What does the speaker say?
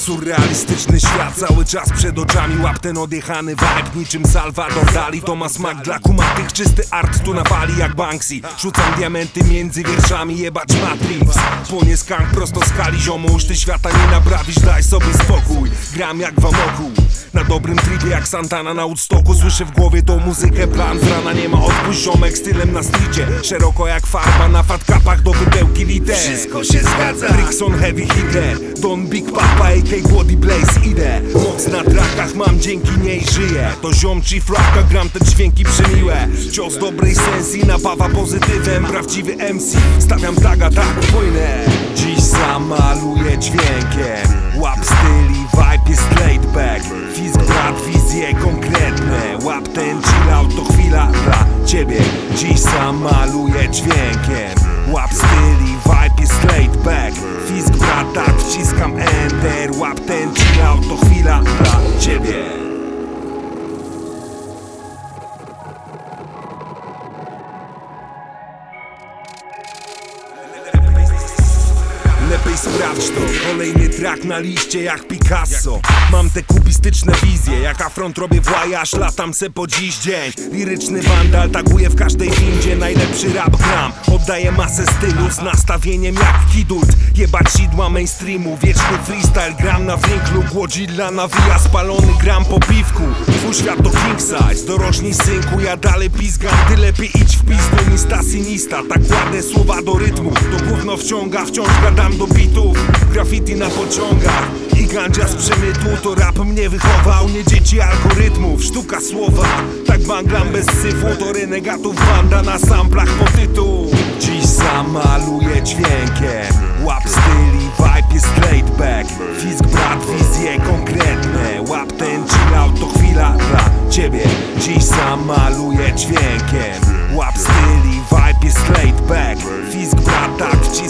Surrealistyczny świat cały czas przed oczami Łap ten odjechany vibe niczym Salvador Dali To ma smak dla kumatych, czysty art tu nawali jak Banksy. Rzucam diamenty między wierszami, jebać Matrix. Płonie skank prosto z kali ziomuś Ty świata nie naprawisz, daj sobie spokój. Gram jak wamoku na dobrym tripie jak Santana na Woodstocku. Słyszę w głowie tą muzykę, plan z rana nie ma odpuść ziomek stylem na stricie Szeroko jak farba na fatkapach do wypełki Wszystko się zgadza. Rickson Heavy Hitter. Don Big Papa AK Body Blaze idę. Moc na trakach mam dzięki niej żyję. To ziom czy flaka gram te dźwięki przemiłe. Cios dobrej sensji napawa pozytywem. Prawdziwy MC stawiam taga tak płynę. Dziś zamaluję dźwiękiem. Łap styli vibe jest laid back. Fisk brat wizje konkretne. Łap ten chill out to chwila dla ciebie. Dziś zamaluję dźwiękiem. Łap styli, vibe jest laid back. Fisk brat, tak wciskam enter. Łap ten chill to chwila dla ciebie Lepiej sprawdź to, kolejny track na liście jak Picasso. Mam te kubistyczne wizje, jak afront robię włajaż Latam se po dziś dzień. Liryczny wandal, taguję w każdej windzie Najlepszy rap gram, oddaję masę stylu Z nastawieniem jak kidult. Jebać sidła mainstreamu, wieczny freestyle Gram na winklu, Głodzilla nawija Spalony gram po piwku. Twój świat to king size, dorośnij synku Ja dalej pizgam, ty lepiej idź w pizdu Nista sinista, tak ładne słowa do rytmu To gówno wciąga, wciąż gadam do bitów Graffiti na pociągach i gandzia z przemytu To rap mnie wychował, nie dzieci algorytmów Sztuka słowa, tak banglam bez syfu To renegatów banda na samplach po tytuł Dziś zamaluję dźwiękiem Łap styli, vibe jest laid back. Fisk brat, wizje konkretne Łap ten chill to chwila dla ciebie. Dziś zamaluję dźwiękiem Łap styli, vibe jest laid back. Fisk brat, tak wciskam N